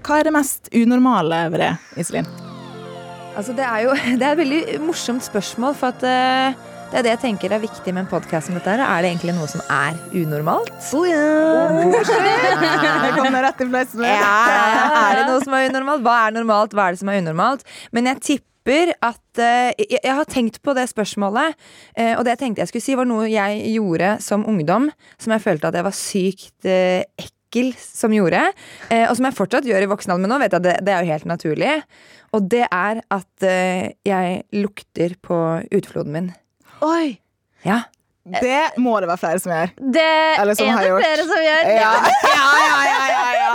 Hva er det mest unormale ved det, Iselin? Altså, det er jo det er et veldig morsomt spørsmål, for at uh, det er det jeg tenker er viktig med en podkast som dette. her. Er det egentlig noe som er unormalt? Jeg kom rett i fleisen. Ja, er det noe som er unormalt? Hva er normalt? Hva er det som er unormalt? Men jeg tipper at uh, jeg, jeg har tenkt på det spørsmålet, uh, og det jeg tenkte jeg skulle si, var noe jeg gjorde som ungdom, som jeg følte at jeg var sykt uh, ekkel som gjorde, eh, og som jeg fortsatt gjør i voksen alder, men nå vet jeg at det, det er jo helt naturlig. Og det er at eh, jeg lukter på utfloden min. Oi! Ja. Det må det være flere som gjør. Det Eller som er har det flere som gjør. Ja. Ja, ja, ja, ja.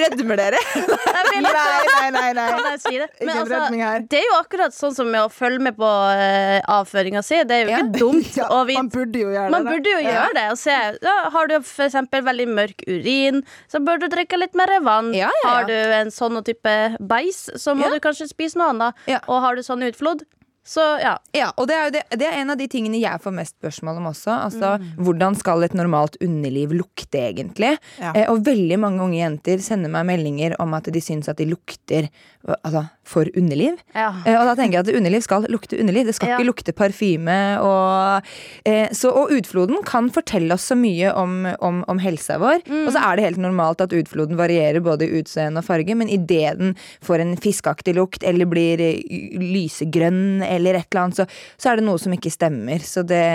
Rødmer dere? Litt Nei, nei, nei. nei. Ikke en altså, rødming her. det er jo akkurat sånn som med å følge med på uh, avføringa si. Det er jo ikke dumt å man burde jo gjøre Man det. burde jo gjøre det. Og se, ja, har du eksempel veldig mørk urin, så bør du drikke litt mer vann. Har du en sånn type beis, så må du kanskje spise noe annet. Og har du sånn utflod, så ja. Ja, og det er, jo det, det er en av de tingene jeg får mest spørsmål om også. Altså, Hvordan skal et normalt underliv lukte, egentlig? Ja. Eh, og veldig mange unge jenter sender meg meldinger om at de syns at de lukter altså, for underliv. ja. Eh, og da tenker jeg at underliv skal lukte underliv. Det skal ikke lukte parfyme. Og, eh, så, og utfloden kan fortelle oss så mye om, om, om helsa vår. Og så er det helt normalt at utfloden varierer både i utseende og farge, men idet den får en fiskeaktig lukt eller blir eh, lysegrønn eller et eller annet, så, så er det noe som ikke stemmer. Det,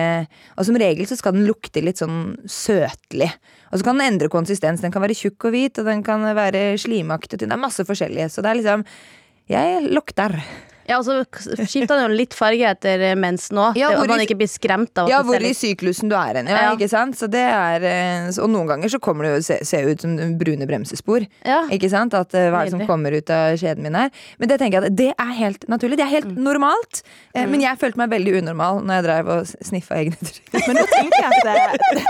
og som regel så skal den lukte litt sånn søtlig. Og så kan den endre konsistens. Den kan være tjukk og hvit, og den kan være slimaktig. Det er masse forskjellige. Så det er liksom Jeg lukter. Ja, og så skifter han jo litt farge etter mensen òg. Ja, at man ikke blir skremt av Ja, hvor i syklusen du er hen. Ja, Ja. ikke sant? Så det er, eh, og noen ganger så kommer det jo se, se ut som brune bremsespor. Ja. Ikke sant? At, eh, hva er det som kommer ut av skjeden min her? Men det tenker jeg at det er helt naturlig. Det er helt Mm. normalt. Mm. Men jeg følte meg veldig unormal når jeg drev og sniffa egne tryner. Men nå tenker jeg at det,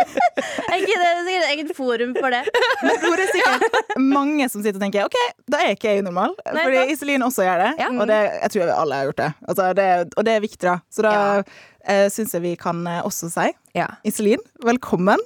Er ikke det er sikkert et eget forum for det? Men tror det er sikkert mange som sitter og tenker OK, da er ikke jeg unormal. Nei, Fordi. Iselin også gjør det. Ja. Og det, jeg tror vi alle har gjort det. Altså, det og det er viktig, da. Så da Ja. eh, syns jeg vi kan eh, også si Ja. Iselin, velkommen.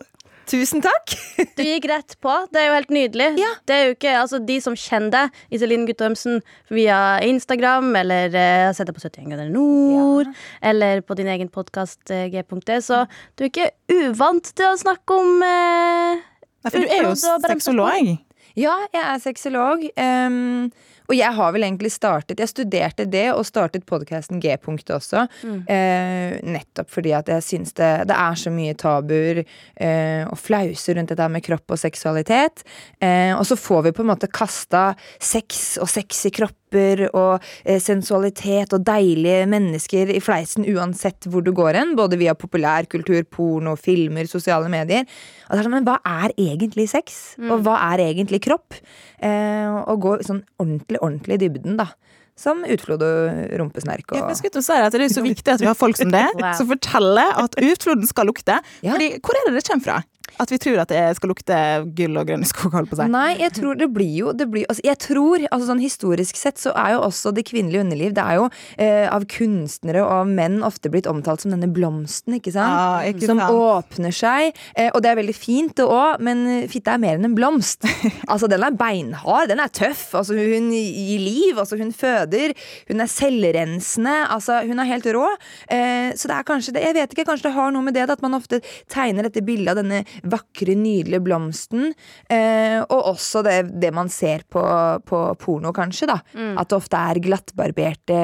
Tusen takk! Du gikk rett på. Det er jo helt nydelig. Ja. Det er jo ikke, altså De som kjenner deg, Iselin Guttormsen, via Instagram eller uh, sett deg på 71 grader nord, eller på din egen podkast G.D, så du er ikke uvant til å snakke om uh, Nei, for du er jo sexolog. Ja, jeg er sexolog. ehm, og jeg har vel egentlig startet Jeg studerte det og startet podkasten G-punktet også. eh, nettopp fordi at jeg syns det, det er så mye tabuer eh, og flauser rundt dette med kropp og seksualitet. Eh, og så får vi på en måte kasta sex og sexy kropper og eh, sensualitet og deilige mennesker i fleisen uansett hvor du går hen. Både via populærkultur, porno, filmer, sosiale medier. Og er sånn, Men hva er egentlig sex? Og hva er egentlig kropp? Eh, og gå sånn ordentlig, ordentlig i dybden, da. Som utflod og rumpesnerk og jeg skulle si at Det er så viktig at vi har folk som det, som forteller at utfloden skal lukte. Fordi, Hvor er det det kommer fra? At vi tror at det skal lukte gull og grønne skog, holdt på å si. Nei, jeg tror det blir jo det blir, altså, Jeg tror, altså sånn Historisk sett så er jo også det kvinnelige underliv Det er jo eh, av kunstnere og av menn ofte blitt omtalt som denne blomsten, ikke sant? Ja, ikke som åpner seg. Eh, og det er veldig fint, det òg, men fitte er mer enn en blomst. altså Den er beinhard, den er tøff. Altså Hun gir liv, altså hun føder. Hun er selvrensende. Altså Hun er helt rå. Eh, så det er kanskje det, Jeg vet ikke, kanskje det har noe med det at man ofte tegner dette bildet av denne vakre, nydelige blomsten. Eh, og også det, det man ser på, på porno, kanskje. da At det ofte er glattbarberte,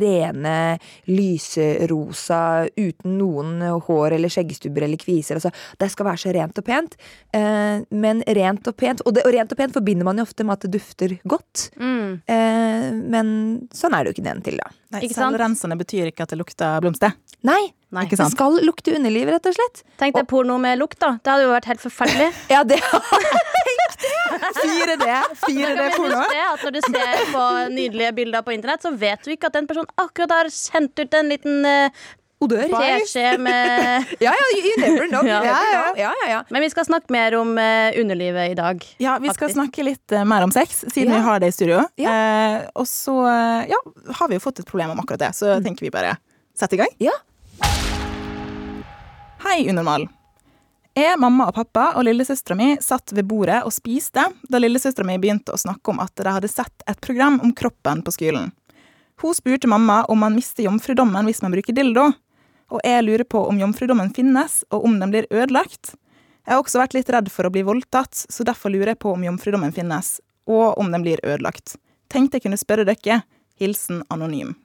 rene, lyserosa, uten noen hår eller skjeggstubber eller kviser. Altså, det skal være så rent og pent. Eh, men rent og pent og, det, og rent og pent forbinder man jo ofte med at det dufter godt. Mm. Eh, men sånn er det jo ikke den til, da. Nei? Selvrensende betyr ikke at det lukter blomster. Nei, Nei. Det skal lukte underliv, rett og slett. Tenk deg porno med lukt, da. Det hadde jo vært helt forferdelig. Ja, det Fire jeg tenkt 4D, 4D-porno. At når du ser på nydelige bilder på internett, så vet du ikke at den personen akkurat har sendt ut en liten uh, dør. med Ja, ja, you never know. Ja. Ja, ja. ja, ja, ja. Men vi skal snakke mer om eh, underlivet i dag. Ja, vi skal snakke litt eh, mer om sex, siden Ja. vi har det i studio. Ja. Eh, og så eh, ja, har vi jo fått et problem om akkurat det, så tenker vi bare sette i gang. Ja. Hei, Unormal. Jeg, mamma og pappa og lillesøstera mi satt ved bordet og spiste da lillesøstera mi begynte å snakke om at de hadde sett et program om kroppen på skolen. Hun spurte mamma om man mister jomfrudommen hvis man bruker dildo, og jeg lurer på om jomfrudommen finnes, og om den blir ødelagt. Jeg har også vært litt redd for å bli voldtatt, så derfor lurer jeg på om jomfrudommen finnes, og om den blir ødelagt. Tenkte jeg kunne spørre dere. Hilsen anonym.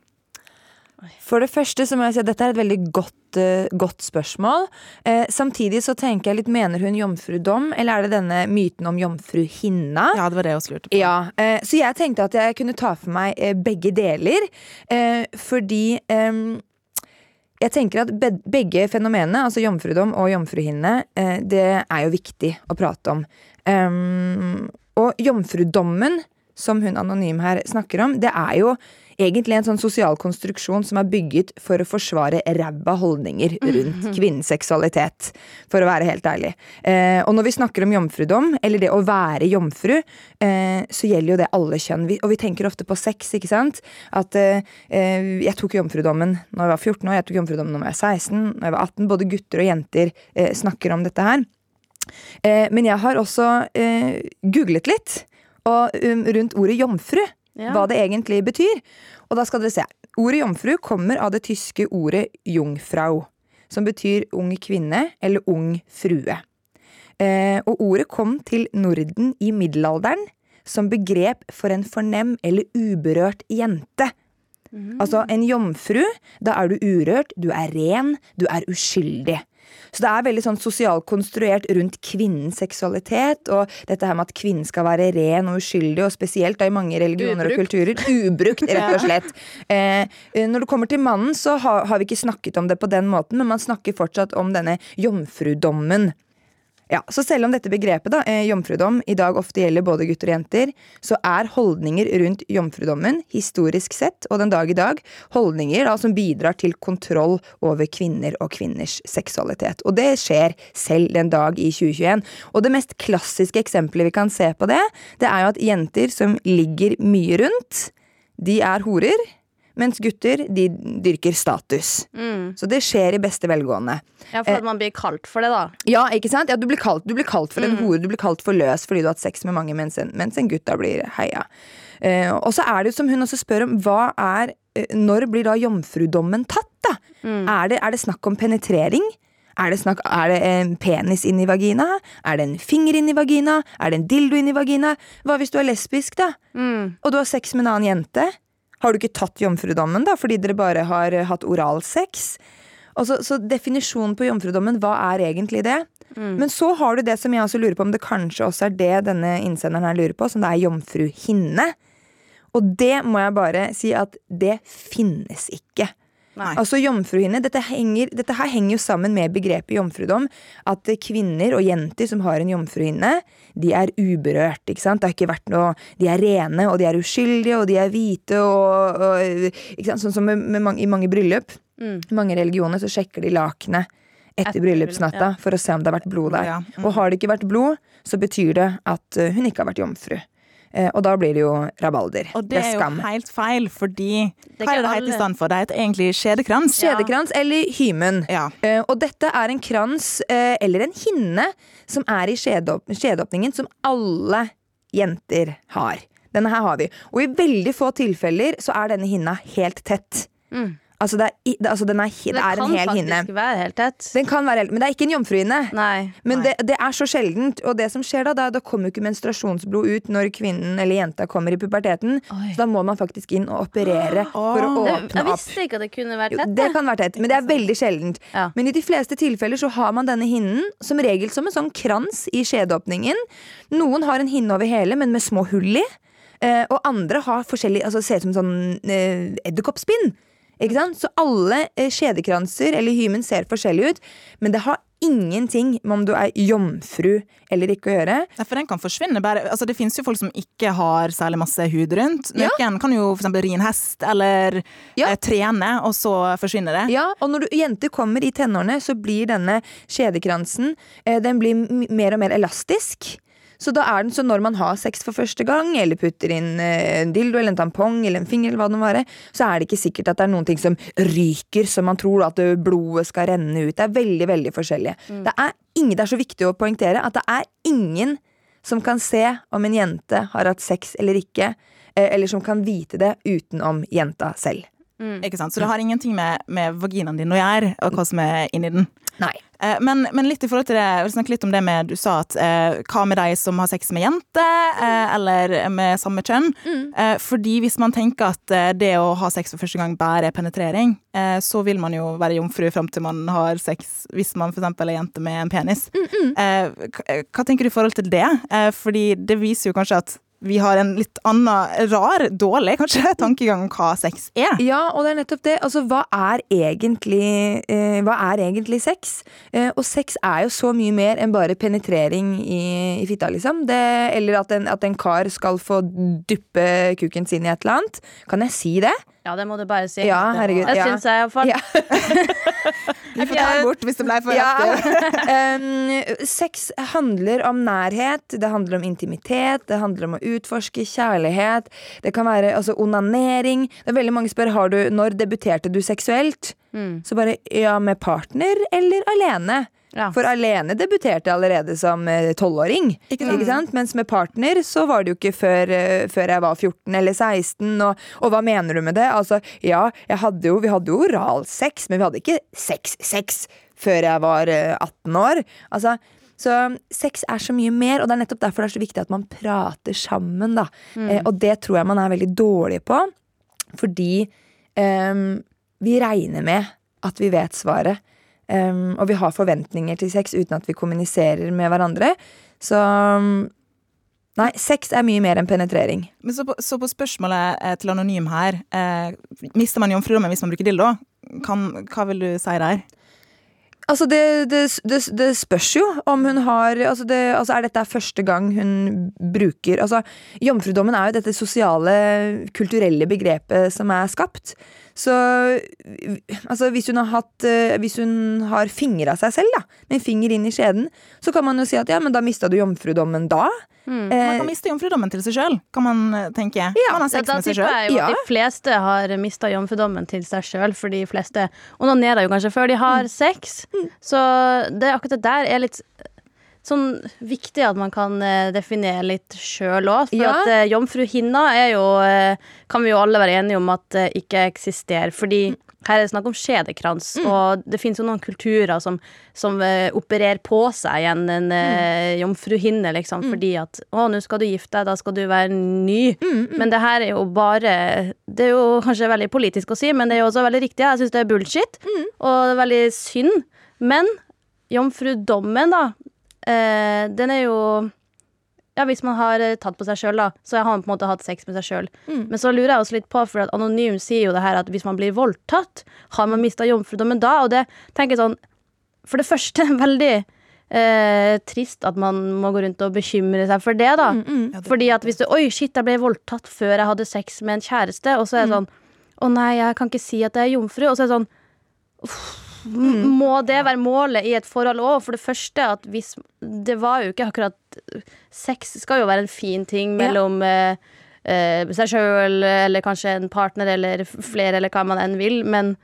For det første så må jeg si at dette er et veldig godt, uh, godt spørsmål. Eh, samtidig så tenker jeg litt, mener hun jomfrudom, eller er det denne myten om jomfruhinna? Ja, det var det jeg også lurte på. Ja, eh, så jeg tenkte at jeg kunne ta for meg eh, begge deler. Eh, fordi eh, jeg tenker at begge fenomenene, altså jomfrudom og jomfruhinne, eh, det er jo viktig å prate om. Um, og jomfrudommen, som hun anonym her snakker om, det er jo egentlig en sånn sosial konstruksjon som er bygget for å forsvare ræva holdninger rundt kvinnens seksualitet, for å være helt ærlig. Eh, og når vi snakker om jomfrudom, eller det å være jomfru, eh, så gjelder jo det alle kjønn. Vi, og vi tenker ofte på sex, ikke sant? At eh, eh, jeg tok jomfrudommen når jeg var 14 år, jeg tok jomfrudommen når jeg var 16, når jeg var 18. Både gutter og jenter eh, snakker om dette her. Eh, men jeg har også googlet litt og, um, rundt ordet jomfru. Ja. Hva det egentlig betyr. Og da skal dere se. Ordet jomfru kommer av det tyske ordet jungfrau. Som betyr ung kvinne eller ung frue. Eh, og ordet kom til Norden i middelalderen som begrep for en fornem eller uberørt jente. Altså en jomfru, da er du urørt, du er ren, du er uskyldig. Så det er veldig sånn sosialt konstruert rundt kvinnens seksualitet, og dette her med at kvinnen skal være ren og uskyldig, og spesielt da i mange religioner og kulturer. Ubrukt, rett og slett. Eh, eh, når det kommer til mannen, så har, har vi ikke snakket om det på den måten, men man snakker fortsatt om denne jomfrudommen. Ja, så selv om dette begrepet, da, eh, jomfrudom, i dag ofte gjelder både gutter og jenter, så er holdninger rundt jomfrudommen, historisk sett, og den dag i dag, holdninger da som bidrar til kontroll over kvinner og kvinners seksualitet. Og det skjer selv den dag i 2021. Og det mest klassiske eksempelet vi kan se på det, det er jo at jenter som ligger mye rundt, de er horer, mens gutter, de dyrker status. Mm. Så det skjer i beste velgående. Ja, for at man blir kalt for det, da. Ja, ikke sant? Ja, du, blir kalt, du blir kalt for en Mm. hore, du blir kalt for løs fordi du har hatt sex med mange, mens en, mens en gutt da blir heia. Eh, og så er det jo som hun også spør om, hva er eh, Når blir da jomfrudommen tatt, da? Mm. Er, det, er det snakk om penetrering? Er det, snakk, er det en penis inni i vagina? Er det en finger inni i vagina? Er det en dildo inni i vagina? Hva hvis du er lesbisk, da? Mm. Og du har sex med en annen jente? Har du ikke tatt jomfrudommen, da, fordi dere bare har eh, hatt oralsex? Og så, så definisjonen på jomfrudommen, hva er egentlig det? Men så har du det som jeg også lurer på, om det kanskje også er det denne innsenderen her lurer på, som det er jomfruhinne. Og det må jeg bare si at det finnes ikke. Nei. Altså jomfruhinne, dette, henger, dette her henger jo sammen med begrepet jomfrudom. At kvinner og jenter som har en jomfruhinne, de er uberørt. ikke sant? Det har ikke vært noe, De er rene, og de er uskyldige, og de er hvite. og, og ikke sant? Sånn som med, med mange, i mange bryllup. Mm. I mange religioner så sjekker de lakenet etter, Etter bryllupsnatta ja. for å se om det har vært blod der. Ja. Mm. Og har det ikke vært blod, så betyr det at eh, hun ikke har vært jomfru. Eh, og da blir det jo rabalder. Og det er jo skam. helt feil, fordi er Hva er det helt det heter i stand for? Det heter egentlig skjedekrans. Skjedekrans eller hymen. Ja. Eh, og dette er en krans, eh, eller en hinne, som er i skjedeåp skjedeåpningen, som alle jenter har. Denne her har vi. Og i veldig få tilfeller så er denne hinna helt tett. Mm. Altså, det er, det, altså den er, det det er en hel kan faktisk være helt tett. Den kan være helt, Men det er ikke en jomfruhinne. Nei. Men Nei. det, det er så sjeldent, og det som skjer da, da, da kommer jo ikke menstruasjonsblod ut når kvinnen eller jenta kommer i puberteten. Oi. Så da må man faktisk inn og operere for å åpne opp. jeg visste ikke at det kunne vært Jo, tett. det kan være tett, men det er veldig sjeldent. Ja. Men i de fleste tilfeller så har man denne hinnen som regel som en sånn krans i skjedeåpningen. Noen har en hinne over hele, men med små hull i. Eh, og andre har forskjellig, altså ser ut som sånn eh, edderkoppspinn. Så alle eh, skjedekranser eller hymen ser forskjellig ut, men det har ingenting med om du er jomfru eller ikke å gjøre. Ja, for den kan forsvinne bare altså Det finnes jo folk som ikke har særlig masse hud rundt. Ja. Kan jo eksempel ri en hest eller Ja. eh, trene, og så forsvinner det. Ja, og når du, jenter kommer i tenårene, så blir denne skjedekransen eh, Den blir mer og mer elastisk. Så da er den så når man har sex for første gang, eller putter inn eh, en dildo eller en tampong eller en finger, eller hva det må være, så er det ikke sikkert at det er noen ting som ryker, som man tror at blodet skal renne ut. Det er veldig, veldig forskjellig. Det, er ingen, det er så viktig å poengtere at det er ingen som kan se om en jente har hatt sex eller ikke, eh, eller som kan vite det utenom jenta selv. Ikke sant? Så det har ingenting med, med vaginaen din å gjøre, og hva som er inni den. Nei. Eh, Men, men litt i forhold til det, jeg vil snakke litt om det med Du sa at eh, hva med de som har sex med jente, eh, eller med samme kjønn? Eh, fordi hvis man tenker at eh, det å ha sex for første gang bare er penetrering, eh, så vil man jo være jomfru fram til man har sex hvis man f.eks. er jente med en penis. Eh, hva, hva tenker du i forhold til det? Eh, fordi det viser jo kanskje at vi har en litt annen, rar, dårlig kanskje, tankegang om hva sex er. Ja, og det er nettopp det. Altså, hva er egentlig, eh, hva er egentlig sex? Eh, og sex er jo så mye mer enn bare penetrering i, i fitta, liksom. Det, eller at en, at en kar skal få duppe kuken sin i et eller annet. Kan jeg si det? Ja, det må du bare si. Ja, herregud. Det ja. syns jeg iallfall. Ja. Vi får ta det bort hvis det ble for Ja. Um, sex handler om nærhet, det handler om intimitet, det handler om å utforske kjærlighet. Det kan være altså, onanering. Det er veldig mange spør har du, når debuterte du seksuelt. Så bare ja, med partner eller alene. Ja. For alene debuterte jeg allerede som eh, tolvåring. Mens med partner så var det jo ikke før, eh, før jeg var 14 eller 16. Og, og hva mener du med det? Altså, ja, jeg hadde jo, vi hadde jo oralsex, men vi hadde ikke sex-sex før jeg var eh, 18 år. Altså, så sex er så mye mer, og det er nettopp derfor det er så viktig at man prater sammen. Da. Eh, og det tror jeg man er veldig dårlig på, fordi eh, vi regner med at vi vet svaret. Ehm, og vi har forventninger til sex uten at vi kommuniserer med hverandre. Så um, Nei, sex er mye mer enn penetrering. Men så på, så på spørsmålet eh, til Anonym her, eh, mister man jomfrudommen hvis man bruker dildo? Kan, hva vil du si der? Altså, det, det, det, det spørs jo om hun har altså det, altså Er dette første gang hun bruker Altså, Jomfrudommen er jo dette sosiale, kulturelle begrepet som er skapt. Så altså, hvis hun har hatt eh, Hvis hun har fingra seg selv, da, med en finger inn i skjeden, så kan man jo si at ja, men da mista du jomfrudommen da. Man Eh, kan miste jomfrudommen til seg sjøl, kan man tenke. tenke. man har Ja, sex da med seg tipper jeg jo at Ja. de fleste har mista jomfrudommen til seg sjøl, for de fleste onanerer jo kanskje før de har Mm. sex. Så det akkurat det der er litt sånn viktig at man kan eh, definere litt sjøl òg. For Ja. at eh, jomfruhinna er jo eh, Kan vi jo alle være enige om at det ikke eksisterer. Fordi her er det snakk om skjedekrans, og det finnes jo noen kulturer som, som uh, opererer på seg igjen en uh, jomfruhinne, liksom, fordi at å, nå skal du gifte deg, da skal du være ny. Men det her er jo bare Det er jo kanskje veldig politisk å si, men det er jo også veldig riktig. Jeg syns det er bullshit, og det er veldig synd. Men jomfrudommen, da, eh, den er jo ja, Hvis man har eh, tatt på seg sjøl, da, så har man på en måte hatt sex med seg sjøl. Men så lurer jeg også litt på, for at Anonym sier jo det her at hvis man blir voldtatt, har man mista jomfrudommen da? Og det tenker jeg sånn For det første, veldig eh, trist at man må gå rundt og bekymre seg for det, da. Fordi at hvis du Oi, shit, jeg ble voldtatt før jeg hadde sex med en kjæreste, og så er det sånn Å nei, jeg kan ikke si at jeg er jomfru. Og så er det sånn M- Må det være målet i et forhold òg? For det første at hvis Det var jo ikke akkurat Sex skal jo være en fin ting mellom eh, eh, seg sjøl eller kanskje en partner eller flere, eller hva man enn vil, men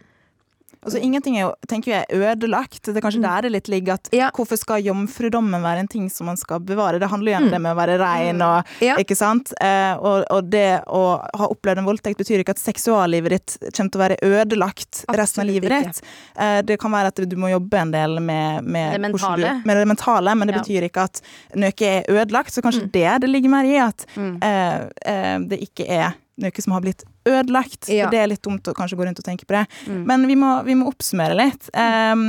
Altså, ingenting er jo, tenker jeg, ødelagt. Det er kanskje der det litt ligger at Ja. hvorfor skal jomfrudommen være en ting som man skal bevare? Det handler jo om det med å være rein og Ja. Ikke sant? Eh, og, og det å ha opplevd en voldtekt betyr ikke at seksuallivet ditt kommer til å være ødelagt resten av livet ditt. Eh, det kan være at du må jobbe en del med, med, Det mentale. Du, med det mentale, men det Ja. betyr ikke at noe er ødelagt. Så kanskje det det ligger mer i, at mm. eh, det ikke er noe som har blitt ødelagt. Ja. Det er litt dumt å kanskje gå rundt og tenke på det. Mm. Men vi må, vi må oppsummere litt. Um,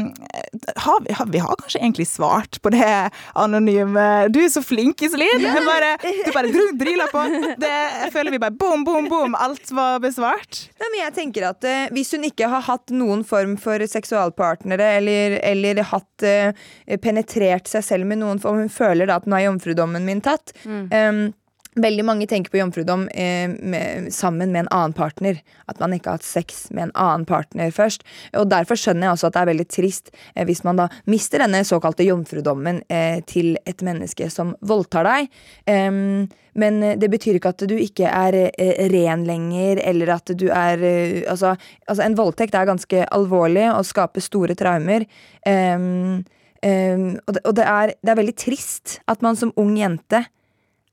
har vi, har, vi har kanskje egentlig svart på det anonyme Du er så flink, Iselin! Du bare, du bare dryler på. Det, jeg føler vi bare bom, bom, bom. Alt var besvart. Nei, men jeg tenker at uh, Hvis hun ikke har hatt noen form for seksualpartnere, eller, eller hatt uh, penetrert seg selv med noen form, hun føler da at nå er jomfrudommen min tatt em, Veldig mange tenker på jomfrudom eh, med, sammen med en annen partner. At man ikke har hatt sex med en annen partner først. Og Derfor skjønner jeg også at det er veldig trist eh, hvis man da mister denne såkalte jomfrudommen eh, til et menneske som voldtar deg. Em, men det betyr ikke at du ikke er eh, ren lenger, eller at du er eh, altså, altså, en voldtekt er ganske alvorlig og skaper store traumer. Em, em, og det, og det, er, det er veldig trist at man som ung jente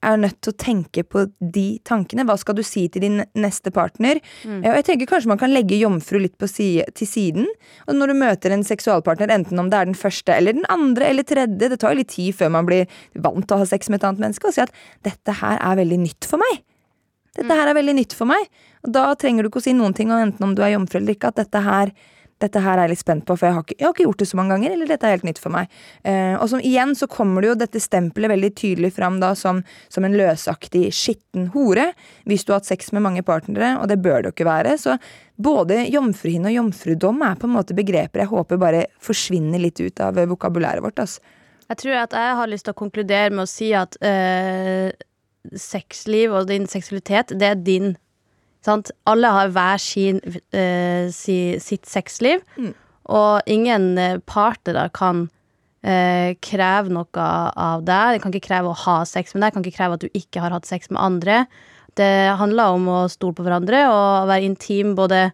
er nødt til å tenke på de tankene. Hva skal du si til din neste partner? Mm. Og jeg tenker Kanskje man kan legge jomfru litt på si til siden. Og når du møter en seksualpartner, enten om det er den første eller den andre eller tredje Det tar jo litt tid før man blir vant til å ha sex med et annet menneske, og si at 'dette her er veldig nytt for meg'. Dette her er veldig nytt for meg. Og da trenger du ikke å si noen ting, om enten om du er jomfru eller ikke, at dette her dette her er jeg litt spent på, for jeg har ikke, jeg har ikke gjort det så mange ganger. Eller dette er helt nytt for meg. Eh, og som igjen så kommer det jo dette stempelet veldig tydelig fram da som, som en løsaktig, skitten hore. Hvis du har hatt sex med mange partnere, og det bør det jo ikke være. Så både jomfruhinne og jomfrudom er på en måte begreper jeg håper bare forsvinner litt ut av vokabulæret vårt. Altså. Jeg tror at jeg har lyst til å konkludere med å si at eh, sexliv og din seksualitet, det er din. Sant? Alle har hver sin, uh, si, sitt sexliv, Mm. og ingen eh, partnere kan uh, kreve noe av deg. De kan ikke kreve å ha sex med deg, kan ikke kreve at du ikke har hatt sex med andre. Det handler om å stole på hverandre og være intim både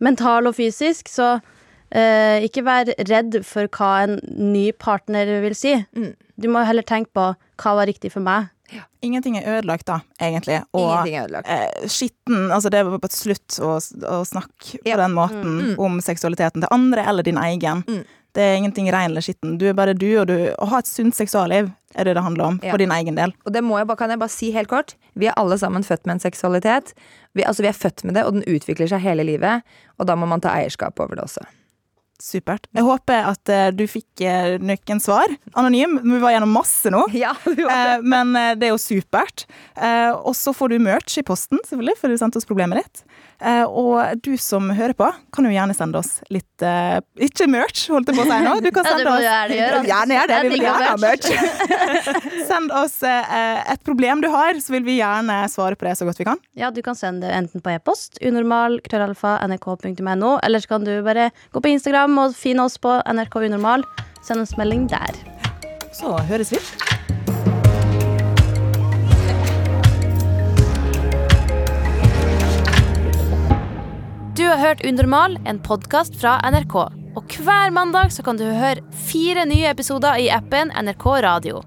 mental og fysisk, så uh, ikke vær redd for hva en ny partner vil si. Mm. Du må heller tenke på hva var riktig for meg. Ingenting er ødelagt, da, egentlig. Og er eh, skitten Altså, det var på et slutt å, å snakke Ja. på den måten om seksualiteten til andre eller din egen. Mm. Det er ingenting ren eller skitten. Du er bare du, og du, å ha et sunt seksualliv er det det handler om, Ja. for din egen del. Og det må jeg bare, kan jeg bare si helt kort. Vi er alle sammen født med en seksualitet. Vi, altså, vi er født med det, og den utvikler seg hele livet. Og da må man ta eierskap over det også. Supert. Jeg håper at eh, du fikk uh, noen svar. Anonym. Vi var gjennom masse nå. Ja, Eh, men eh, det er jo supert. Eh, og så får du merch i posten, selvfølgelig, for du sendte oss problemet ditt. Eh, og du som hører på, kan jo gjerne sende oss litt uh, Ikke merch, holdt jeg på å si nå. Du kan sende oss gjøre. Gjerne gjør det. Vi vil gjerne ha merch. Send oss uh, et problem du har, så vil vi gjerne svare på det så godt vi kan. Ja, du kan sende det enten på e-post, unormal, krøllalfa, nrk.no, eller så kan du bare gå på Instagram og finne oss på nrkunormal. Send oss melding der. Så høres vi. Du har hørt Unormal, en podkast fra NRK. Og hver mandag kan du høre fire nye episoder i appen NRK Radio.